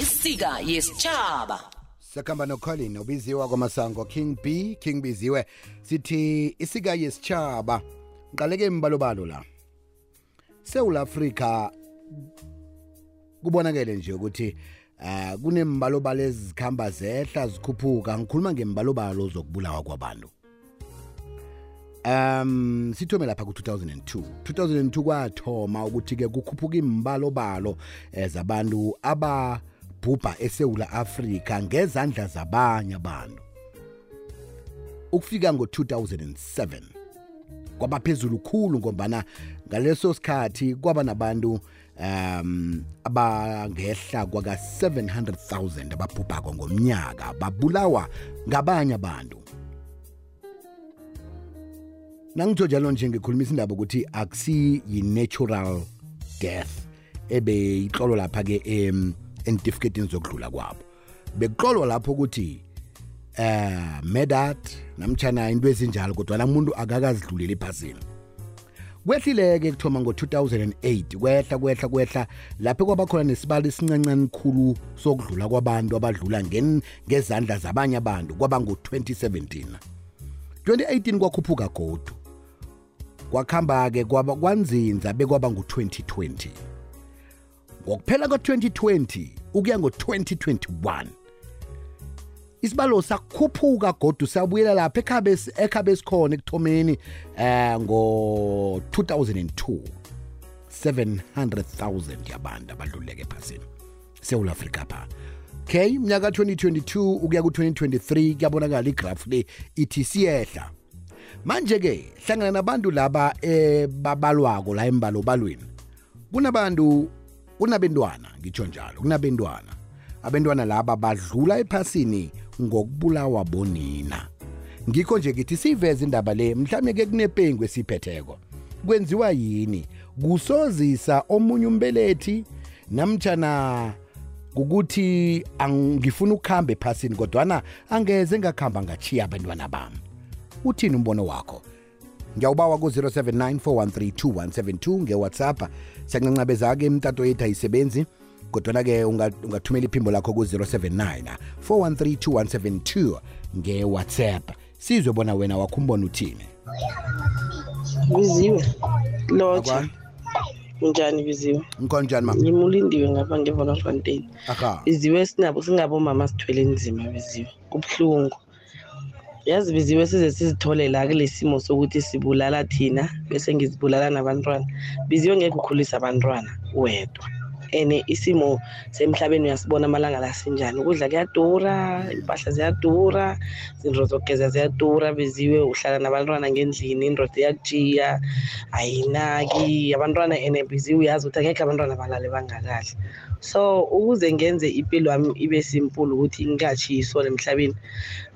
isika yesitshaba sakhamba nocolin ubiziwa kwamasango king b king biziwe. Sithi isika yesitshaba ngiqaleke imbalobalo la. Sewula afrika kubonakele nje ukuthi uh, kunembalobalo ezikhamba zehla zikhuphuka. Ngikhuluma ngembalobalo zokubulawa kwabantu. Um sithome lapha ku-2002 2002 kwathoma ukuthi-ke kukhuphuka imbalobalo eh, zabantu ababhubha esewula afrika ngezandla zabanye abantu. Ukufika ngo-2007 kwaba phezulu khulu ngombana ngaleso sikhathi kwaba nabantu um abangehla kwaka 700,000 ababhubhako ngomnyaka babulawa ngabanye abantu. Nangitho njalo nje ngikhulumisa indaba ukuthi akusi yi-natural death ebe iqolo lapha-ke em entifiketini zokudlula kwabo. Bekuqolwa lapho ukuthi eh medat namtshana into ezinjalo kodwa namuntu akakazidluleli ephasini. Kwehlile-ke kuthoma ngo-2008 kwehla kwehla kwehla lapho kwaba khona nesibalo esincancane khulu sokudlula kwabantu abadlula ngen- ngezandla zabanye abantu kwaba ngo-2017 2018 kwakhuphuka godu. Kwakuhamba-ke kwaba kwanzinza bekwaba ngu-2020 ngokuphela kwa-2020 ukuya ngo-2021 isibalo sakhuphuka godu sabuyela lapha ekhabe ekhabe sikhona ekuthomeni eh ngo-2002 700,000 yabantu abadluleke ephasini. Sewula afrika pha. Okay mnyaka 2022 ukuya ku-2023 kuyabonakala igraph le ithi siyehla. Manje-ke hlangana nabantu laba ebabalwako la embalobalweni kunabantu kunabentwana ngitsho njalo kunabentwana. Abentwana laba badlula ephasini ngokubulawa bonina. Ngikho nje ngithi siyiveze indaba le mhlawumbe ke kunepengu esiphetheko. Kwenziwa yini? Kusozisa omunye umbelethi namtshana kukuthi angifuna ukuhamba ephasini kodwana angeze ngakuhamba ngachiya abantwana bami. Uthini umbono wakho? Ngiyawubawa ku-079 413 ngewhatsapp. Siyancancabeza-ke imtato yethu ayisebenzi kodwana-ke unga- ungathumela iphimbo lakho ku-079 413 ngewhatsapp. Sizwe bona wena wakho umbono uthini. Biziwe. Lotsha Akwani? unjani biziwe? Nkonjani ma ngimulindiwe ngapha ngevonafontein aha. Biziwe sinabo singabomama sithwele nzima biziwe. Kubuhlungu. Yazi biziwe size sizithole la kule simo sokuthi sibulala thina bese ngizibulala nabantwana. Biziwe ngeke ukhulisa abantwana wedwa. And isimo semhlabeni uyasibona amalanga la sinjani. Ukudla kuyadura impahla ziyadura izinto zokugeza ziyadura biziwe uhlala nabantwana ngendlini indoda iyakujiya ayinaki abantwana ene biziwe uyazi ukuthi angekho abantwana balale bangakadli. So ukuze ngenze impilo yami ibe simple ukuthi ngingatshiyiswa emhlabeni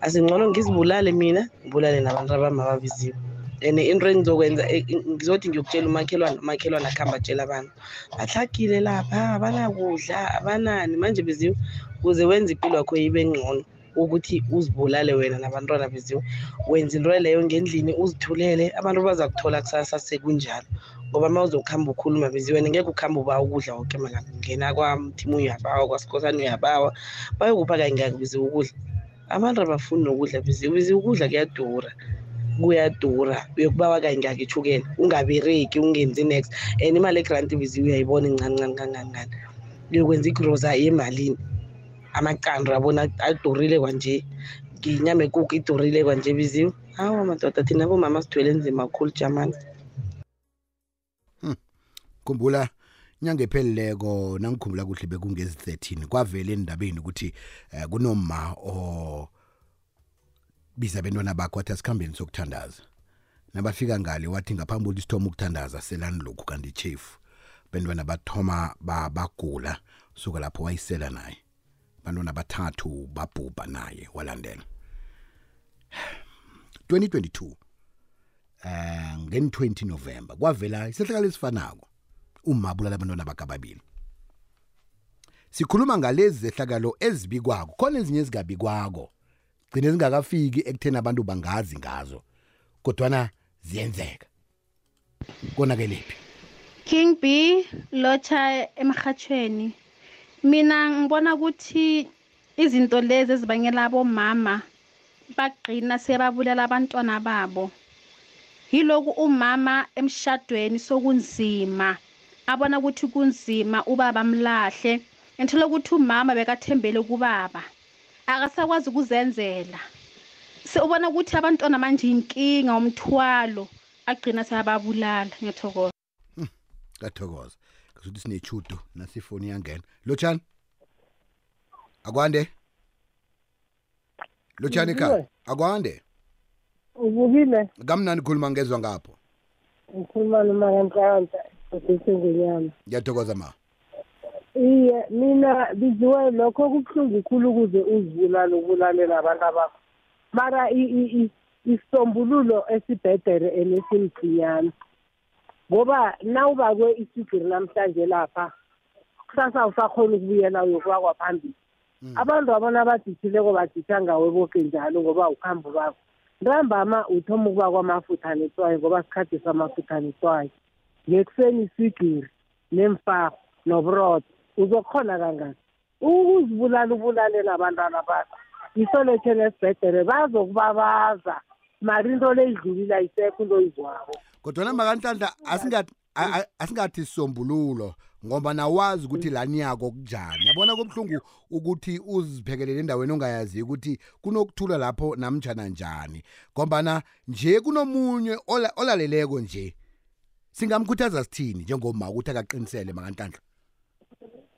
asingcono ngizibulale mina ngibulale nabantu abami ababiziwe and into engizokwenza eh, ngizothi ngiyokutshela umakhelwane umakhelwane akuhamba atshela abantu. Bahlagile lapha abanakudla abanani manje biziwe ukuze wenze impilo yakho ibe ngcono ukuthi uzibulale wena nabantwana beziwe. Wenza into leyo ngendlini uzithulele. Abantu baza kuthola kusasa sekunjalo ngoba uma uzokuhamba ukhuluma beziwe ngeke ukuhamba uba ukudla woke malanga. Ngena kwamthimu uyabawa kwasikhosana uyabawa bayokupha kangaki biziwe ukudla. Abantu abafuni nokudla biziwe biziwe ukudla kuyadura. Kuyadura uyokubawa kayingaki ithukela ungabereki ungenzi next. And imali egranti biziwe uyayibona incane ncane kangangani uyokwenza igroza yemalini? Amaqanda abona adurile kwanje nginyama ekuku idurile kwanje biziwe. Hawa madoda thina bomama sithwele nzima kakhulu jamani. Khumbula inyanga ephelileko nangikhumbula kuhle bekungezi 13 kwavela endabeni ukuthi eh, kunoma o biza abantwana bakho wathi asikhambeni sokuthandaza nabafika ngale wathi ngaphambi kokuthi sithoma ukuthandaza selani lokhu kanti chief bantwana bathoma ba- bagula suka lapho wayisela naye. Bantwana bathathu babhubha naye walandela. 2022 eh ngen 20 November kwavela isehlakalo esifanako umabulala abantwana bakababili. Sikhuluma ngalezi zehlakalo ezibikwako khona ezinye ezingabikwako. Gcine zingakafiki ekutheni abantu bangazi ngazo kodwana ziyenzeka. Konakelephi King B lotsha emhathweni mina ngibona ukuthi izinto lezi ezibangela abomama bagqina sebabulela abantwana babo yiloku umama emshadweni sokunzima abona ukuthi kunzima ubaba amlahle ngithola ukuthi umama bekathembele kubaba. Akasakwazi ukuzenzela. Seubona ukuthi abantwana manje inkinga umthwalo agcina seyababulala ngiyathokoza. Kathokoza ngasuthi sinechudo nasifoni yangena. Lotshani? Akwande? Lotshani ekhaya? Akwande? Uvukile kamnani khuluma ngezwa ngapho? Ngikhuluma noma kanhlanhla osesengenyama ngiyathokoza ma. Iye mina biziwe lokho kubuhlungu khulu ukuze uzibulale ubulalela abantu abakho. Mara isisombululo esibhedere enesimcinyana ngoba nawubakwe iswigiri namhlanje lapha kusasa usakhona ukubuyela uyokuba kwaphambili abantu abona badithileko baditha ngawe boke njalo ngoba ukhambo bakho ntambama uthoma ukuba kwamafutha netswayi ngoba sikhathi samafutha netswayi ngekuseni iswigiri nemfako noburotho. Uzokhona kangani ukuzibulala ubulalela abantwana bakho. Isolethele esibhedere bazokubabaza. Mari into le idlulile ayisekho into oyizwako. Kodwana makanhlanhla asingathi a- a- asingathi sisombululo ngoba nawazi ukuthi lani yako kunjani. Yabona kubuhlungu ukuthi uziphekelele endaweni ongayaziyo ukuthi kunokuthula lapho namtjhana njani. Ngombana nje kunomunye ola- olaleleko nje singamkhuthaza sithini njengoma ukuthi akaqinisele makanhlanhla?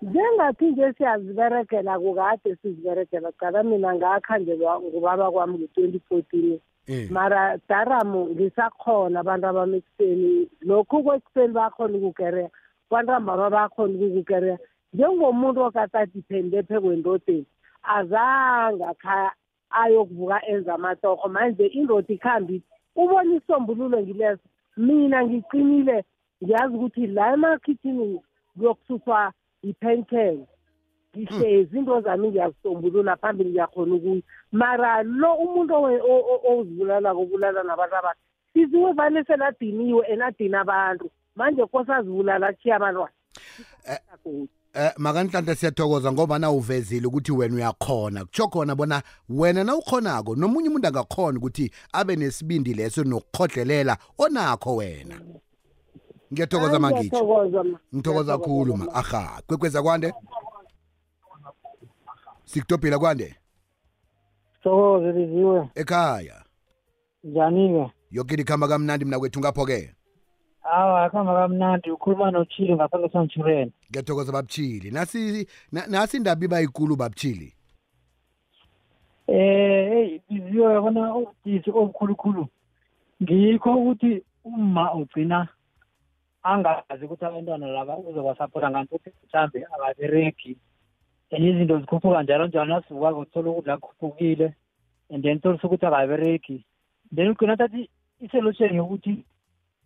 Njengathi nje siyaziberegela kukade siziberegela cala mina ngakhandelwa ngubaba kwami ngo-twenty fourteen. Eh. Mara daramu ngisakhona abantu abami ekuseni lokhu kwekuseni bakhona ukukereya kwantambama bakhona ukukukereya njengomuntu okatadiphende phekwendodeni azange akha ayokuvuka enza amatoho manje indoda ikhambi ithi ubona isombululo ngileso mina ngiqinile ngiyazi ukuthi la emakhithini kuyokususwa yi-penken ngihlezi into zami ngiyazisombulula phambili ngiyakhona ukuya mara lo umuntu owe- o- o- ozibulalako obulala nabantu abakhe siziwe vane seladiniwe enadini abantu. Manje kose azibulala achiye abantwana. Eh makanhlanhla siyathokoza ngoba na uvezile ukuthi wena uyakhona. Kutsho khona bona wena na ukhonako nomunye umuntu angakhona ukuthi abe nesibindi leso nokukhodlelela onakho wena. Ngiyathokoza mangitsho ngiyathokoza ma. Ngithokoza khulu ma. aha. Kwekweza kwande? Sikutobhila kwande? Thokoze liziwe. Ekhaya. Njani-ke? Yoke likhamba kamnandi mina kwethu ngapho-ke awa akuhamba kamnandi. Ukhuluma nochile ngapha ngesanchureni ngiyathokoza babutshili nasi na- nasi indaba iba yikulu babutshili eh hey biziwe yabona ubudisi obukhulukhulu. Ngikho ukuthi uma ugcina angazi ukuthi abantwana laba uzobasapota nganti ukuthi mhlambe akabereki and izinto zikhuphuka njalo njalo nasivukako uthola ukudla kukhuphukile and then tholisa ukuthi akabereki then ugcina thathi isolutsheni yokuthi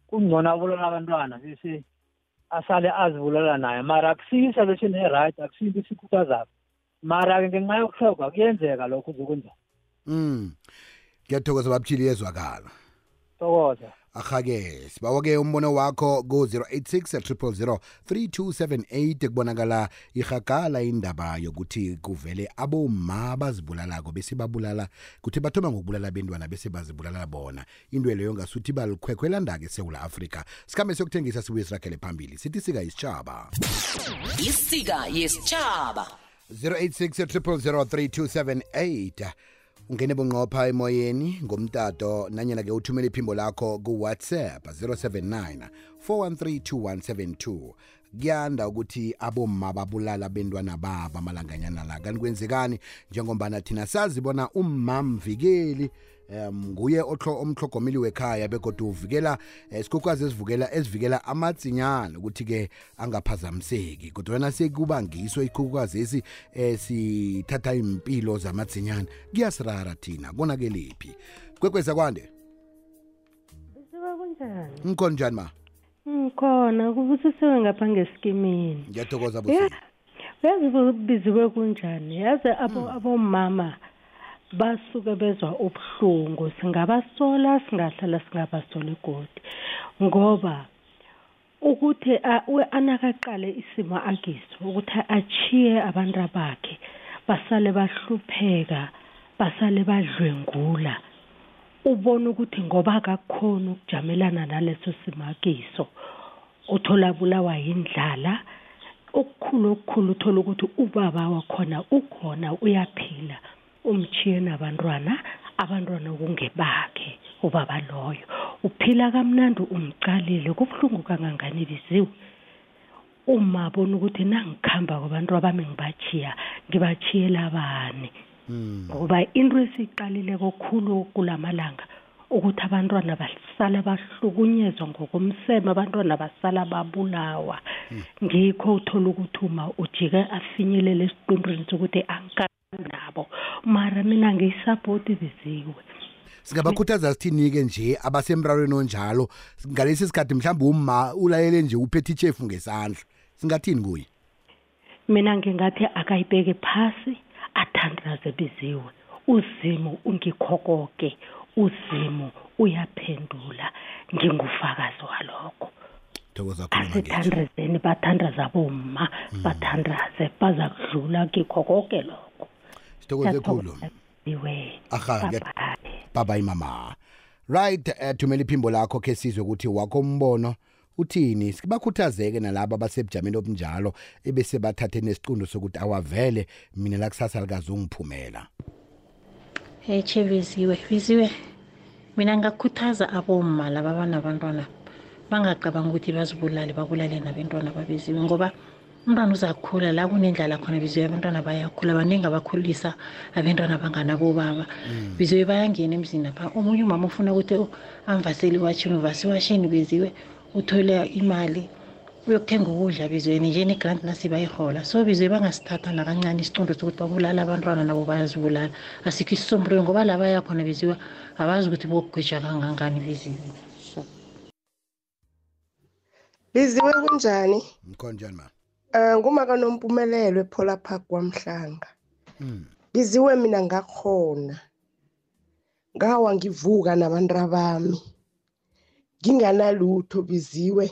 kungcono abulala abantwana bese asale azibulala naye. Mara akusiyo isolutsheni e-right akusiyo into esikhuthazako. Mara-ke ngenxa yokuhloga kuyenzeka lokho uzokwenza mm. Ngiyathokoza babutshili yezwakala tokoza ahake sibawa-ke umbono wakho ku-086 3278 kubonakala ihagala indaba yokuthi kuvele aboma bazibulalako bese babulala kuthi bathoma ngokubulala bentwana bese bazibulala bona. Into leyo ngasuthi balikhwekhwelanda-ke esewula afrika. Sikhambe siyokuthengisa sibuye sirakele phambili. Sithi sika isitshaba isika yesitshaba 086 ungene bunqopha emoyeni ngomtato nanyana-ke uthumele iphimbo lakho kuwhatsapp 079 4132172 kuyanda ukuthi abomma babulala bentwana babo amalanganyana la. Kanti kwenzekani? Njengombana thina sazi bona umma mvikeli um nguye otlo omhlogomeli wekhaya begodwa uvikela eh, isikhukhazi esivukela esivikela amadzinyana ukuthi-ke angaphazamiseki kodwana sekuba ngiso ikhukhukazi esi eh, sithatha impilo zamadzinyana kuyasirara thina konakelephi kwekweza kwande Bisuka kunjani? ngikhona njani ma Ngikhona kubusisiwe ngapha ngesikimini. ngiyathokoza Ya. busi Yazi biziwe kunjani? Yazi abo abomama basuke bezwa ubuhlungu singabasola singahlala singabasola igodi ngoba ukuthi a- we- anakaqale isimo akiso ukuthi achiye abantu bakhe basale bahlupheka basale badlwengula ubona ukuthi ngoba akakhona ukujamelana naleso simo akiso uthola bulawa yindlala. Okukhulu okukhulu uthola ukuthi ubaba wakhona ukhona uyaphila. Umchiye nabantwana abantwana kungebakhe ubaba loyo. Uphila kamnandi umcalile. Kubuhlungu kangangani biziwe uma bona ukuthi nangikhamba kwabantu abami ngibachiya ngibachiyela bani? Ngoba into esiyiqalile kokhulu kulamalanga ukuthi abantwana basala bahlukunyezwa ngokomseme abantwana basala babulawa. Ngikho uthola ukuthi uma ujike afinyelele esiqondweni sokuthi angikanabo mara mina ngiyisapoti biziwe singabakhuthaza sithini-ke nje abasemrarweni onjalo. Ngalesi sikhathi mhlawumbe uma ulalele nje uphethe ichefu ngesandla. Singathini kuye? Mina ngingathi akayibeke phasi athandaze biziwe uzimu ungikhokoke uzimu uyaphendula. Ngingufakazi walokho. Thokoza khuluma ngethu asithandazeni bathandaza aboma bathandaze baza kudlula kikho konke lokho. Sithokoze khulu. Iwe. Aha, bye bye mama. Right uh, thumela iphimbo lakho ke sizwe ukuthi wakho umbono uthini? Sibakhuthazeke nalabo abasebujameni obunjalo ebese bathathe nesicundo sokuthi awavele mina la kusasa likazungiphumela hey che biziwe biziwe mina ngakhuthaza abomma laba abanabantwana bangacabanga ukuthi bazibulale babulale nabentwana babiziwe ngoba umntwana uzakhula la kunendlala khona biziwe abantwana bayakhula baningi abakhulisa abentwana banganabobaba biziwe bayangena emzini apha omunye umama ufuna ukuthi amvaseli iwatshini uvasa iwashini biziwe uthole imali uyokuthenga ukudla bizweni njeni grant nasi bayihola. So bizwe bangasithatha nakancane isicundo sokuthi babulala abantwana nabo bayazibulala. Asikho isisombululo ngoba la bayakhona biziwe abazi ukuthi bokugwija kangangani biziwe. Biziwe kunjani? Mkhonjani ma? Um ngumaka nompumelelo ephola park kwamhlanga. Mm. biziwe mina ngakhona. Ngawa ngivuka nabantu bami nginganalutho biziwe.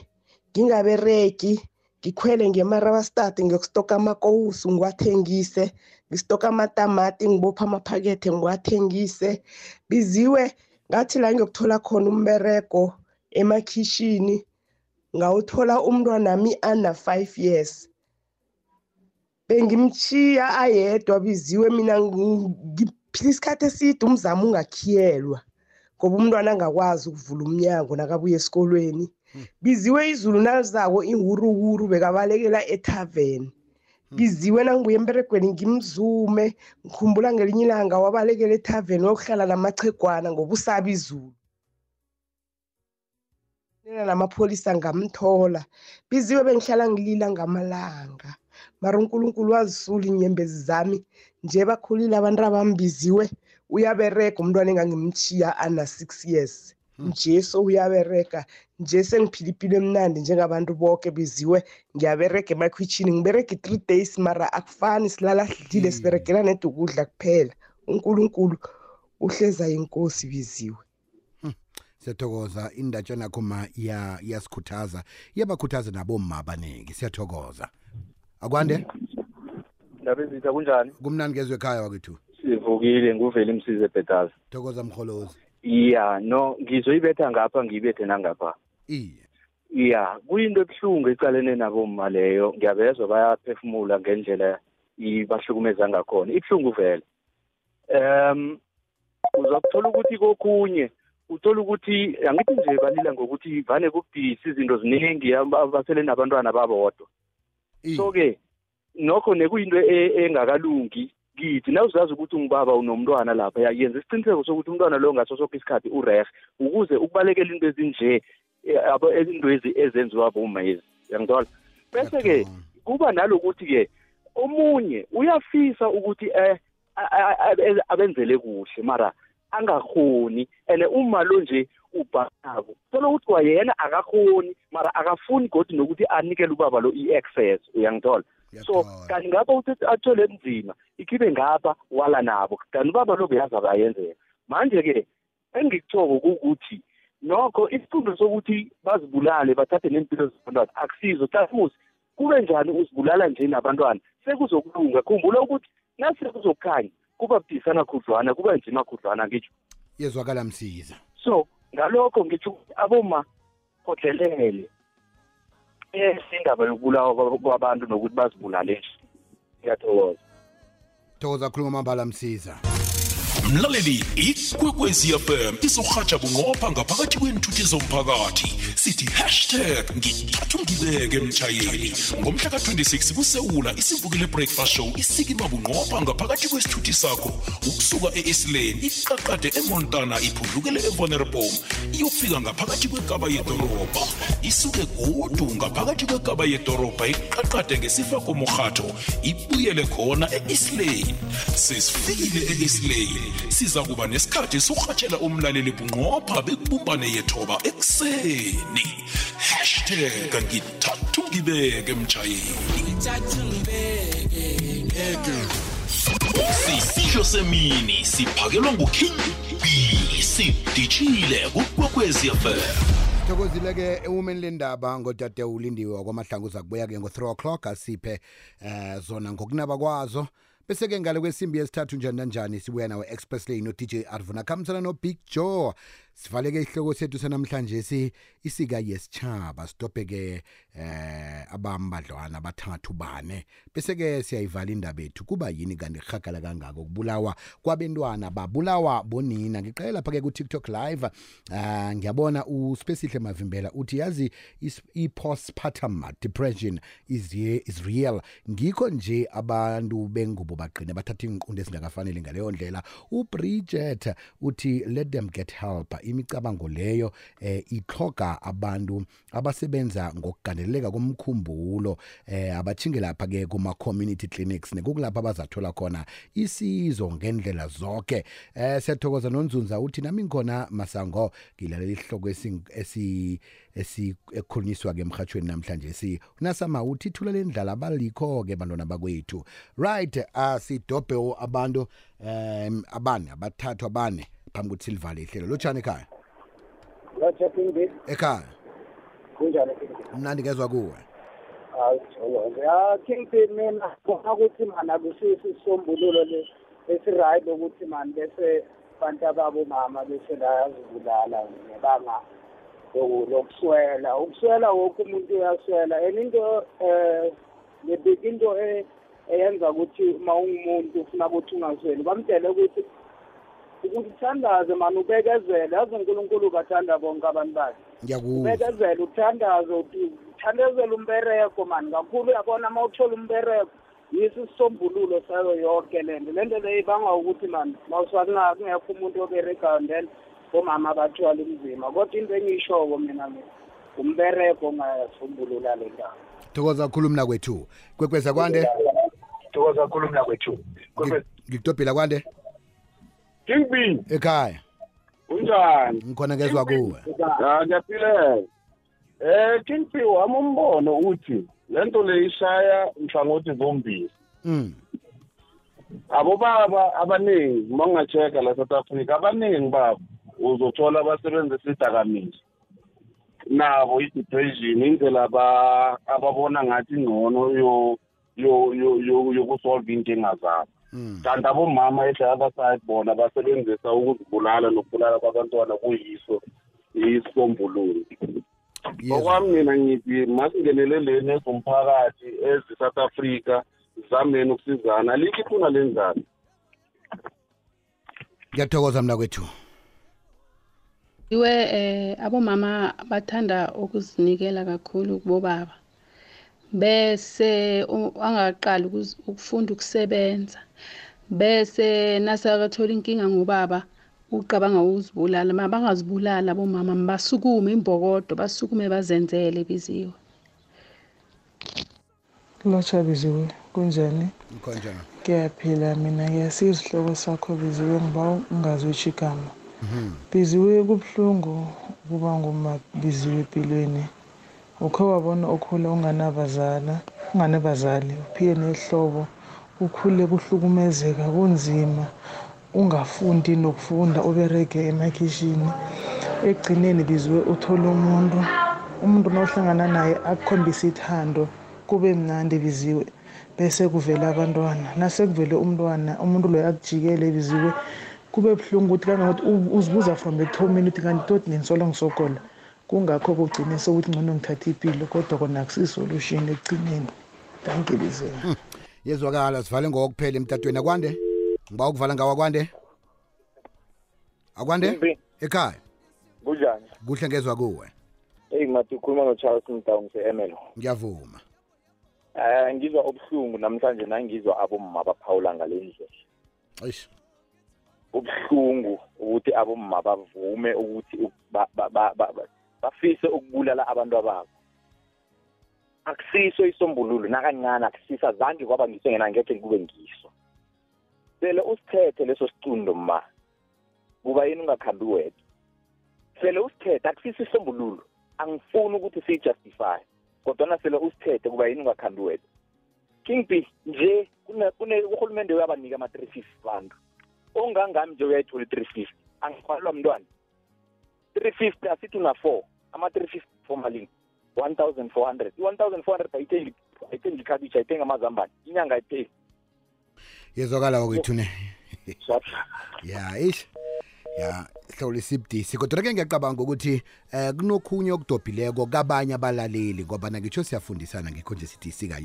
Ngingaberegi. Ngikhwele ngemarabastad ngiyokustoka amakowusu ngiwathengise. Ngistoka amatamati ngibopha amaphakethe ngiwathengise. Biziwe ngathi la ngiyokuthola khona umberego emakhishini ngawuthola umntwanami ana-five years. Bengimchiya ayedwa biziwe mina ngi- ngiphila isikhathi eside umzamo ungakhiyelwa ngoba umntwana angakwazi ukuvula umnyango nakabuya esikolweni. Biziwe izulu nalizako iwuruwuru bekabalekela ethaveni biziwe nangibuya emberegweni ngimzume ngikhumbula ngelinye ilanga wabalekela ethaveni wayokuhlala namachegwana ngoba usaba izulu. Nena namapholisa ngamthola. Biziwe bengihlala ngilila ngamalanga. Mara unkulunkulu wazisula iinyembezi zami nje bakhulile abantu abambiziwe. Uyaberega umntwana engangimchiya ana-six years. Nje so uyaberega nje sengiphila ipilo emnandi njengabantu boke biziwe ngiyaberega emakhwitshini ngiberega i-three days mara akufani silala sidlile siberegela nede ukudla kuphela. Unkulunkulu uhleza inkosi biziwe siyathokoza indatshana yakho ma iyasikhuthaza iyabakhuthaza nabomma abaningi siyathokoza akwande? Ndaba ezitha kunjani? Kumnandi kezwe ekhaya wakwethu. Sivukile nguvele imsize bhetazi thokoza mholozi. Ya no ngizoyibetha ngapha ngiyibethe nangapha. Iye. Ya kuyinto ebuhlungu ecalene naboma leyo. Ngiyabezwa bayaphefumula ngendlela ibahlukumeza ngakhona. Ibuhlungu vele. Um uzakuthola ukuthi kokunye uthola ukuthi angithi nje balila ngokuthi vane kubhisi izinto ziningi basele nabantwana babodwa. Iye so-ke nokho nekuyinto e- engakalungi kithi nawuzazi ukuthi ungubaba unomntwana lapha yenza isiqiniseko sokuthi umntwana lo ngaso soke isikhathi urehe ukuze ukubalekela into ezinje eh, abo- into ezi ezenziwa boma ezi yangithola bese-ke kuba nalokuthi-ke omunye uyafisa ukuthi eh a- abenzele kuhle mara angahoni and uma lo nje ubhanako thola ukuthi kwayena akahoni mara akafuni godi nokuthi anikele ubaba lo i-access uyangithola? So kanti ngapha uthi athole nzima ikhibe ngapha wala nabo kanti ubaba lo beyazi abayenzeka manje-ke engikuthoko kukuthi nokho isifundo sokuthi bazibulale bathathe nempilo zabantwana akusizo. Tasimusi kube njani uzibulala nje nabantwana? Sekuzokulunga. Khumbula ukuthi nase kuzokhanya kuba budisana khudlwana kuba nzima khudlwana ngitsho. Yezwakala msiza. So ngalokho ngitsho ukuthi aboma kodlelele. Indaba yokubulawa kwab- kwabantu nokuthi bazibulale nje. Ngiyathokoza. Thokoza khuluma mambala msiza. Mlaleli ikwekwezi fm izohatsha bunqopha ngaphakathi kwenthuthi zomphakathi. Sithi hashtag ngithathu ngibeke mtshayeli ngomhla ka-26 kusewula isivukile breakfast show isikima bunqopha ngaphakathi kwesithuthi sakho. Ukusuka e-eslane iqaqade emontana iphudlukele evonerbom iyofika ngaphakathi kwekaba yedorobha. Isuke godu ngaphakathi kwekaba yedorobha iqaqade ngesifako morhatho ibuyele khona e-eslane sesifikile e-eslane siza kuba nesikhathi sokurhatshela umlaleli bunqopha bekubumbane yethoba ekuseni. Hashtag ngithathu ngibeke mtshayeli sisidlo semini siphakelwa nguking b. Sidishile kukwekwezi fm thokozile-ke ewumeni lendaba ngodade ulindiwe wakwamahlangu uza kubuya-ke ngo-3 o'clock asiphe eh zona ngokunaba kwazo. Bese-ke ngale kwesimbi yesithathu njani nanjani sibuya nawe express lane no-dj arvuna. Khambisana no-big joe. Sivaleke isihloko sethu sanamhlanje si isika yesitshaba sidobhe-ke eh abambadlwana abathathu bane. Bese-ke siyayivala indaba ethu kuba yini kanti rhagala kangako kubulawa kwabentwana? Babulawa bonina. Ngiqale lapha-ke ku-tiktok live uh, ngiyabona uspesihle mavimbela uthi yazi is- i-postpartum depression is, ye- is real. Ngikho nje abantu bengubo bagqine bathatha iy'nqundo ezingakafanele ngaleyo ndlela. Ubridget uthi let them get help imicabango leyo eh, itloga abantu abasebenza ngokugandeleleka komkhumbulo eh, abachinge lapha-ke kuma-community clinics nekukulapho abazathola khona isizo ngendlela zonke eh siyathokoza nonzunza uthi nami ngikhona masango ngilalela isihloko esi- esi- esi- ekukhulunyiswa-ke emhathweni namhlanje si. Unasama uthi ithula lendlala abalikho-ke bantwana bakwethu. Right asidobhe uh, abantu um abane abathathu abane. Phambi kuthi silivale ihlelo lotshani ekhaya? Lotshaphinde ekhaya? Kunjani mnandi ngezwa kuwe. Hayi jolo ya Kingpin mina ngibona ukuthi mana kusisi isombululo le esiright ukuthi mani bese bantu ababo mama bese bayazibulala ngebanga loku- lokuswela. Ukuswela wonke umuntu uyaswela. And into eh le big into e- eyenza ukuthi uma ungumuntu ufuna ukuthi ungasweli bamtshele ukuthi ukuthi uthandaze mani ubekezele. Yazi unkulunkulu ubathanda bonke abantu bakhe. Ngiyakuzwa ubekezele uthandaze uthi- uthandazele umbereko mani kakhulu uyabona uma uthola umbereko. Yiso isisombululo sayo yonke le nto. Le nto leyo ibanga ukuthi mani mawusuka kungekho umuntu oberegayo then omama bathwala imzima kodwa into engiyishoko mina mina umbereko ongasombulula le ndaba thokoza kakhulu mna kwethu. Kwekweza kwande? Thokoza kakhulu mna kwethu. Ngikutobhela kwande? Kingbi ekhaya. Unjani? Ngikhona ngezwa kuwe. Ya ngiyaphilela um kingpi wami umbono uthi le nto le ishaya nhlangothi zombili. Mm. abobaba abaningi uma ungacheka la south africa abaningi babo uzothola basebenzisa idakamizwa. Nabo i-depression indlela aba- ababona ngathi ngcono yo- yo- yo- yo- yokusolve inkinga zabo. Kanti abomama ehlala side bona basebenzisa ukuzibulala nokubulala kwabantwana kuyiso isisombululo okwami mina ngithi masingeneleleni ezomphakathi ezi-south africa zameni ukusizana. Alikho ifuna lenzalo ngiyathokoza mna kwethu. Iwe eh abomama bathanda ukuzinikela kakhulu kubobaba. Bese angaqali ukufunda ukusebenza. Bese nasakathola inkinga ngobaba uqabanga ukuzibulala. Ma bangazibulala abomama basukume imbokodo basukume bazenzele biziwe lotsha biziwe kunjani? Ngikhonjani ngiyaphila mina ngiyasiza isihloko sakho biziwe ngiba ungazwitsho igama. Biziwe kubuhlungu ukuba ngumabiziwe empilweni. Ukhe wabona ukhula unganabazala unganabazali uphile nehlobo ukhule kuhlukumezeka kunzima ungafundi nokufunda uberege emakhishini. Ekugcineni biziwe uthole umuntu umuntu nohlangana naye akukhombisa ithando kube mnandi biziwe bese kuvela abantwana. Nasekuvele umntwana umuntu loyo akujikele biziwe kube buhlungu ukuthi kanti ukuthi uzibuza from ekuthomeni ukuthi kanti toti nenisola ngisokola. Kungakho kugcine sokuthi ngcono ngithatha impilo kodwa kona akusisolution ekugcineni. Thank you biziwe yezwakala sivale ngokuphela emtatweni. Akwande? Ngiba ukuvala ngawo akwande? Akwande? Ekhaya? Kunjani? Kuhle ngezwa kuwe. Eyi ngathi ukhuluma no-charles mdawu ngise-emelo ngiyavuma. Um ngizwa obuhlungu namhlanje nangizwa abomma baphawula ngale ndlela. Eish. Ubuhlungu ukuthi abomma bavume ukuthi bafise ukubulala abantu ababo. Akusiso isombululo nakancane akusisa zange kwaba ngiso ngena ngekhe kube ngiso. Sele usithethe leso sicundo ma kuba yini ungakhambi wedwa? Sele usithethe akusiso isombululo angifuni ukuthi siyijustify kodwana sele usithethe kuba yini ungakhambi wedwa? King b nje urhulumende uyabanika ama-three fifty bantu. Ongangami nje uyayithola i-three fifty angifalelwa mntwana. three fifty asithi una-four. Ama-three fifty for malini one thousand four hundred. I-one thousand four hundred ayithengi ayithengi ikhabitshi ayithengi amazambane. Inyanga ayipheli yezwakala wakwethu ne? Ya ish ya hlawulisa ibudisi kodwa ke ngiyacabanga ukuthi eh kunokhunye okudobhileko kabanye abalaleli ngoba nakitsho siyafundisana ngikho nje sithi isika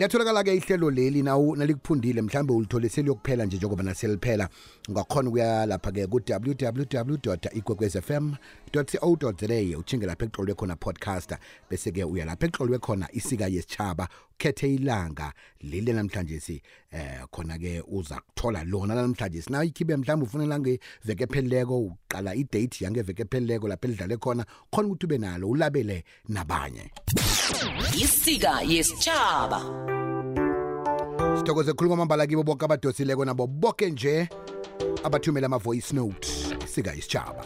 yesitshaba liyatholakala-ke ihlelo leli nawu nalikuphundile mhlawumbe ulithole seliyokuphela nje njengoba naseliphela ungakhona ukuya lapha-ke ku-www ikwekwez fm co za uchinge lapha ekuxolwe khona podcaster bese-ke uya lapha ekuxolwe khona isika yesitshaba ukhethe ilanga leli namhlanje si eh khona-ke uza kuthola lona namhlanje. Sinayo ikhibe mhlawumbe ufuna langeveke ephelileko uqala idate yangeveke ephelileko lapha elidlale khona khona ukuthi ube nalo ulabele nabanye. Isika yesitshaba sithokoze khuluma amambala kibo bonke abadosileko nabo bonke nje abathumela ama-voice note. Isika isitshaba